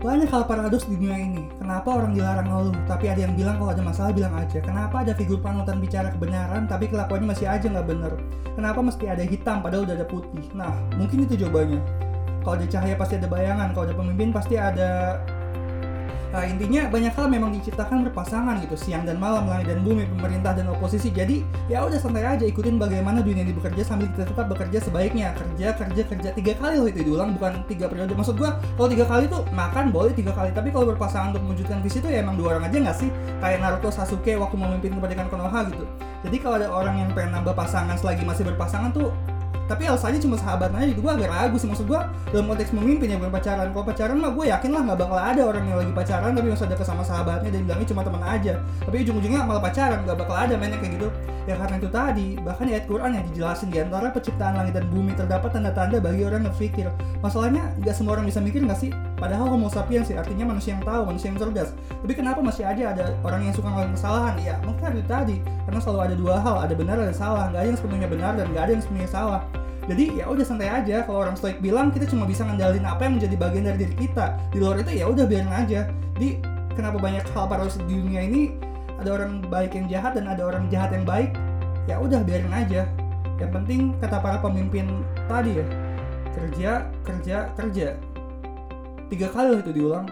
banyak hal paradoks di dunia ini. Kenapa orang dilarang ngeluh, tapi ada yang bilang kalau ada masalah bilang aja. Kenapa ada figur panutan bicara kebenaran, tapi kelakuannya masih aja nggak bener. Kenapa mesti ada hitam padahal udah ada putih? Nah, mungkin itu jawabannya. Kalau ada cahaya pasti ada bayangan, kalau ada pemimpin pasti ada Nah, intinya banyak hal memang diciptakan berpasangan gitu, siang dan malam, langit dan bumi, pemerintah dan oposisi. Jadi ya udah santai aja ikutin bagaimana dunia ini bekerja sambil kita tetap bekerja sebaiknya. Kerja, kerja, kerja tiga kali loh itu diulang, bukan tiga periode. Maksud gua kalau tiga kali tuh makan boleh tiga kali, tapi kalau berpasangan untuk mewujudkan visi itu ya emang dua orang aja nggak sih? Kayak Naruto Sasuke waktu memimpin kemerdekaan Konoha gitu. Jadi kalau ada orang yang pengen nambah pasangan selagi masih berpasangan tuh tapi alasannya cuma sahabat aja gitu gue agak ragu sih. Maksud gue dalam konteks memimpin ya bukan pacaran kalau pacaran mah gue yakin lah nggak bakal ada orang yang lagi pacaran tapi masih ada kesama sahabatnya dan bilangnya cuma teman aja. Tapi ujung-ujungnya malah pacaran nggak bakal ada mainnya kayak gitu. Ya karena itu tadi bahkan ayat Quran yang dijelasin di antara penciptaan langit dan bumi terdapat tanda-tanda bagi orang yang berpikir. Masalahnya nggak semua orang bisa mikir nggak sih padahal homo sapiens sih artinya manusia yang tahu manusia yang cerdas. Tapi kenapa masih aja ada orang yang suka ngelakuin kesalahan? Ya mungkin itu tadi. Karena selalu ada dua hal ada benar ada salah. Nggak ada yang sepenuhnya benar dan nggak ada yang sepenuhnya salah. Jadi ya udah santai aja. Kalau orang stoik bilang kita cuma bisa ngendalin apa yang menjadi bagian dari diri kita. Di luar itu ya udah biarin aja. Jadi kenapa banyak hal paradoks di dunia ini? Ada orang baik yang jahat dan ada orang jahat yang baik. Ya udah biarin aja. Yang penting kata para pemimpin tadi ya kerja kerja kerja tiga kali itu diulang